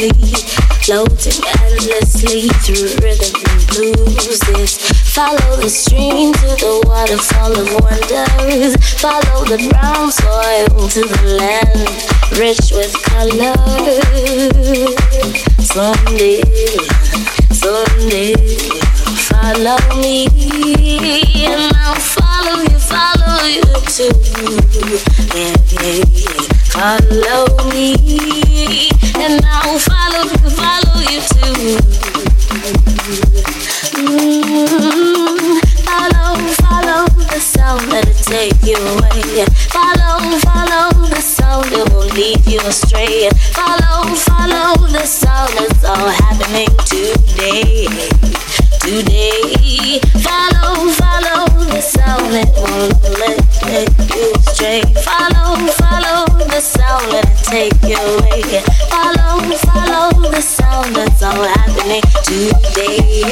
Gently, floating endlessly through rhythm and blues. This follow the stream to the waterfall of wonders. Follow the brown soil to the land, rich with color. Someday, someday follow me, and I'll follow you, follow you too. Yeah, yeah. Follow me, and I'll follow you, follow you too. Mm, follow, follow the sound, it take you away. Follow, follow the sound, it will lead you astray. Follow, follow the sound, it's all happening today today. Follow, follow the sound that won't let, you stray. day.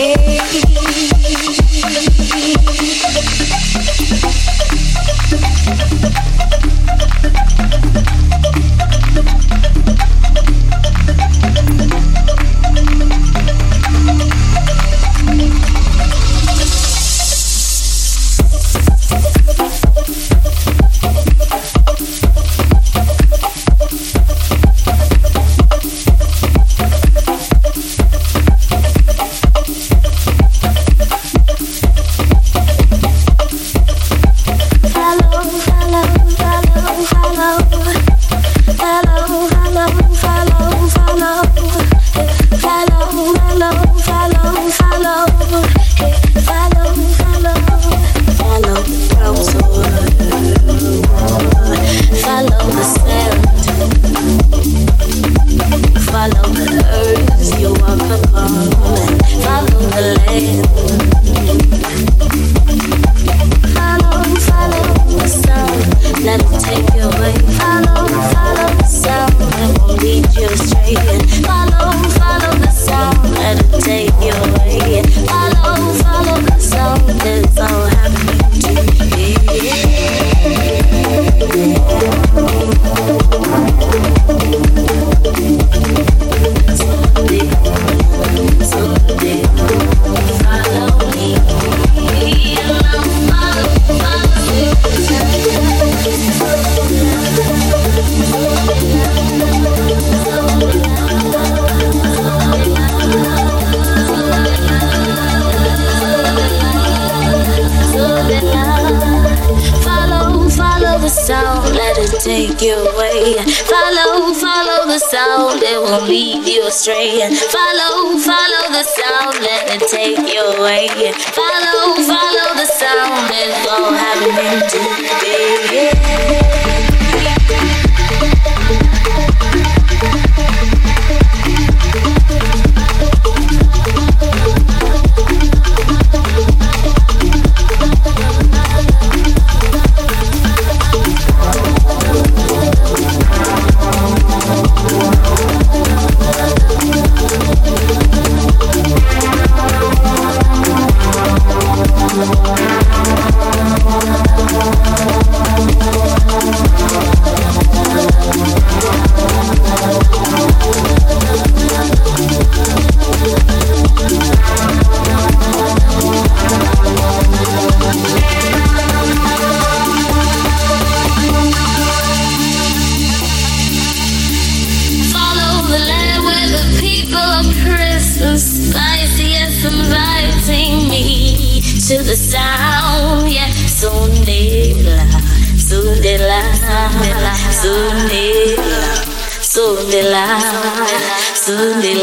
Happening today.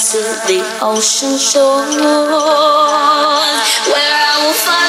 to the ocean shore where I will follow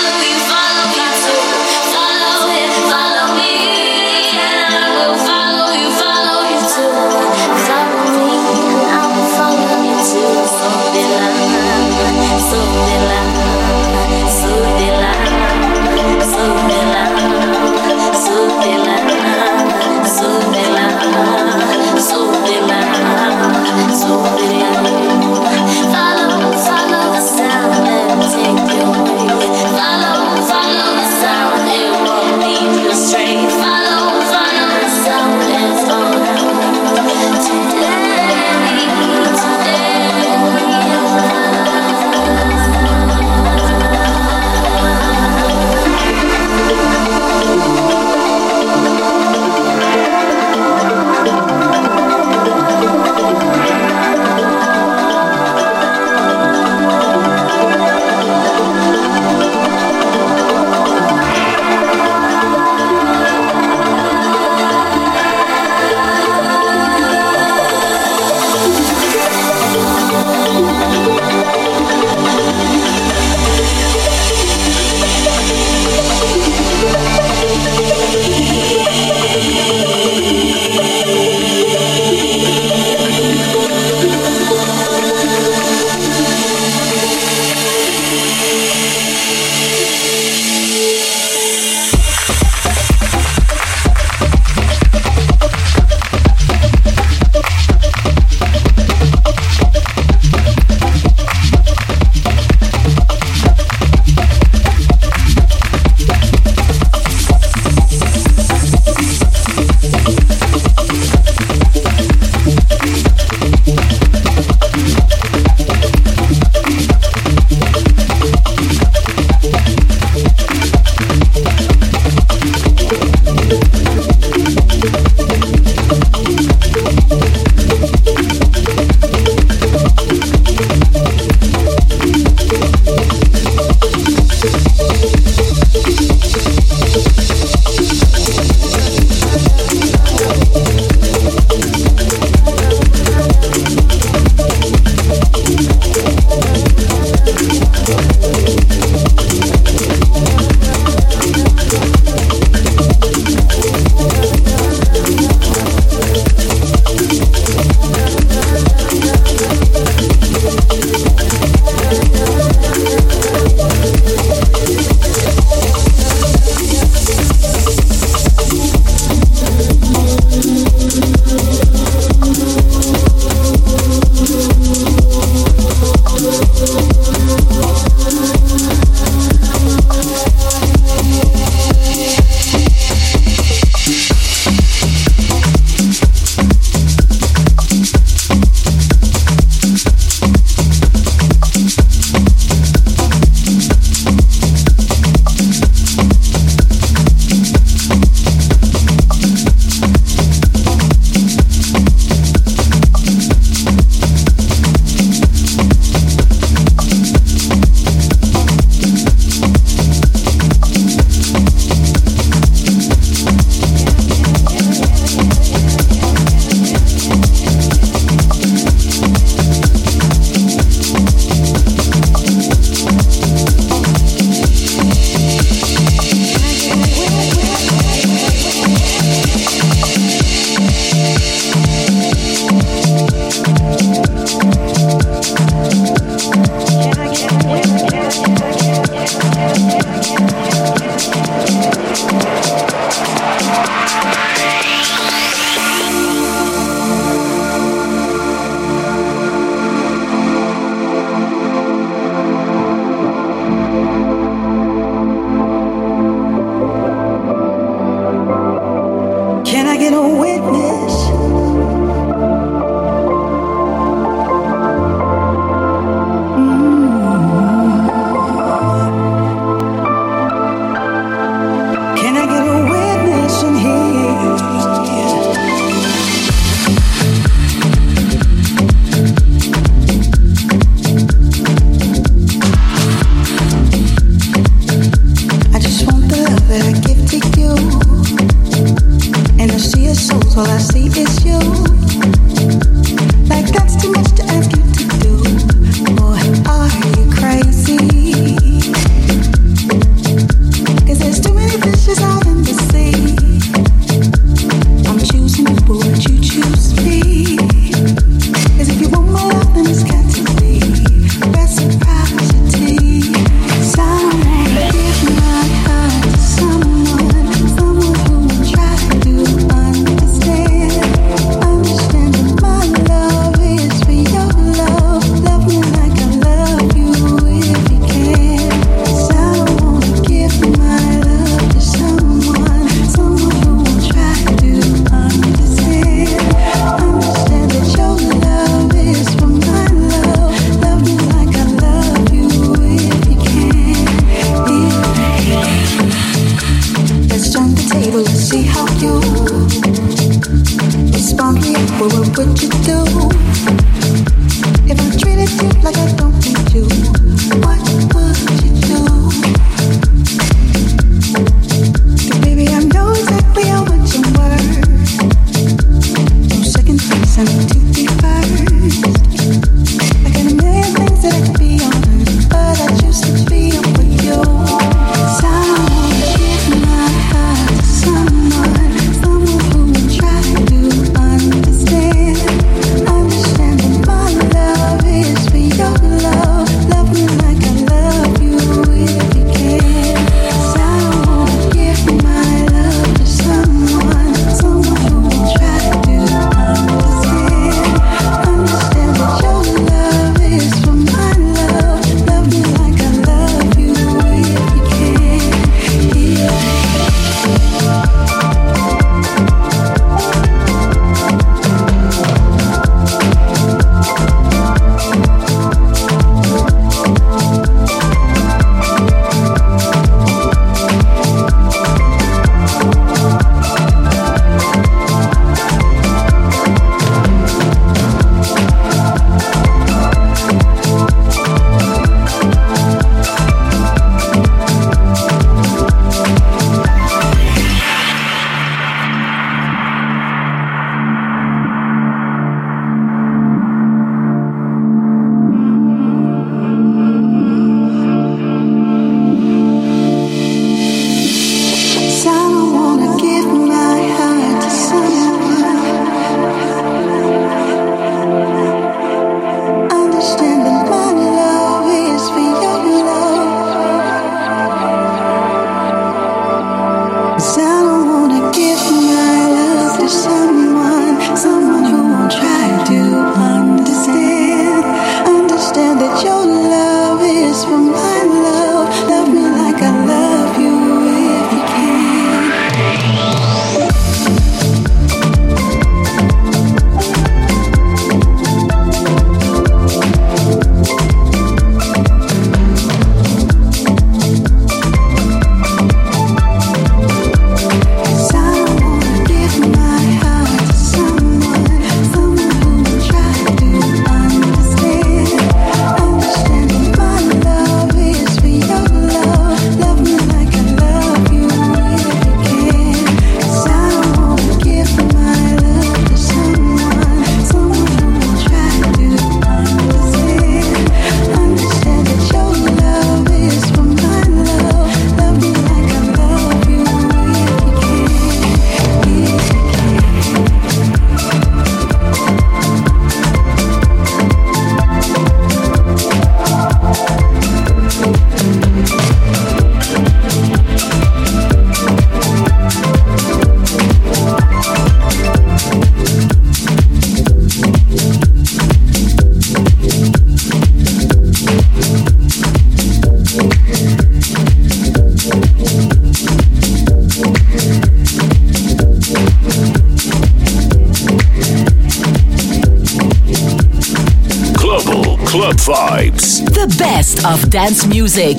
of dance music.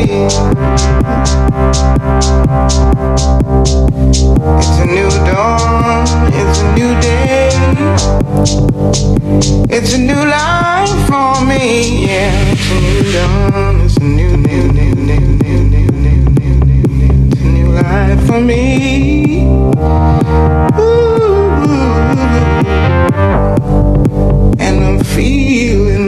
It's a new dawn, it's a new day. It's a new life for me, yeah. New dawn, it's a new, new, new, new, new, new, new, new life for me. Ooh. And I'm feeling